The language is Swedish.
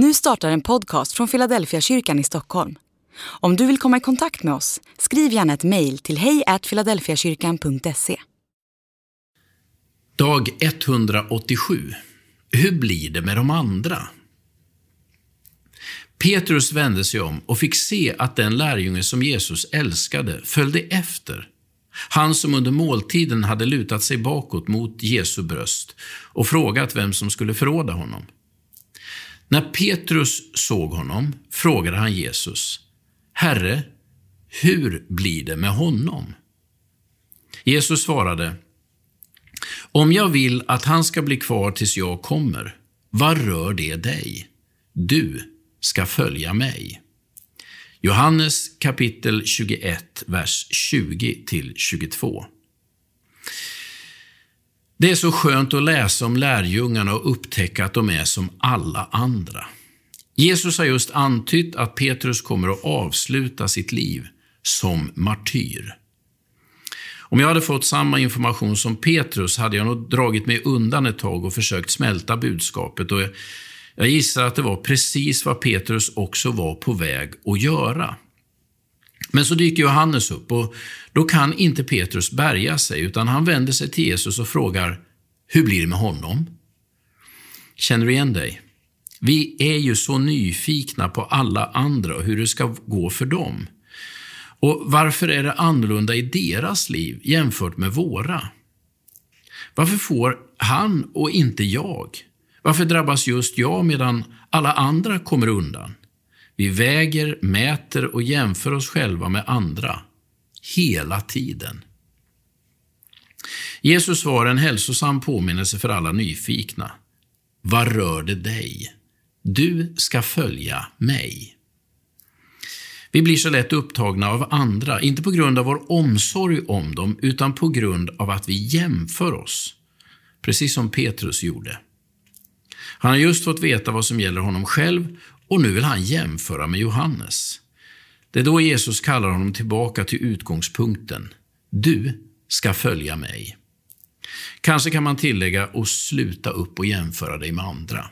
Nu startar en podcast från Philadelphia kyrkan i Stockholm. Om du vill komma i kontakt med oss, skriv gärna ett mejl till hejfiladelfiakyrkan.se. Dag 187. Hur blir det med de andra? Petrus vände sig om och fick se att den lärjunge som Jesus älskade följde efter. Han som under måltiden hade lutat sig bakåt mot Jesu bröst och frågat vem som skulle förråda honom. När Petrus såg honom frågade han Jesus, Herre, hur blir det med honom? Jesus svarade, Om jag vill att han ska bli kvar tills jag kommer, vad rör det dig? Du ska följa mig. Johannes kapitel 21, vers 20-22. Det är så skönt att läsa om lärjungarna och upptäcka att de är som alla andra. Jesus har just antytt att Petrus kommer att avsluta sitt liv som martyr. Om jag hade fått samma information som Petrus hade jag nog dragit mig undan ett tag och försökt smälta budskapet. Och jag gissar att det var precis vad Petrus också var på väg att göra. Men så dyker Johannes upp och då kan inte Petrus bärga sig, utan han vänder sig till Jesus och frågar, hur blir det med honom? Känner du igen dig? Vi är ju så nyfikna på alla andra och hur det ska gå för dem. Och varför är det annorlunda i deras liv jämfört med våra? Varför får han och inte jag? Varför drabbas just jag medan alla andra kommer undan? Vi väger, mäter och jämför oss själva med andra. Hela tiden. Jesus var en hälsosam påminnelse för alla nyfikna. Vad rör det dig? Du ska följa mig. Vi blir så lätt upptagna av andra, inte på grund av vår omsorg om dem, utan på grund av att vi jämför oss. Precis som Petrus gjorde. Han har just fått veta vad som gäller honom själv och nu vill han jämföra med Johannes. Det är då Jesus kallar honom tillbaka till utgångspunkten. Du ska följa mig. Kanske kan man tillägga och sluta upp och jämföra dig med andra.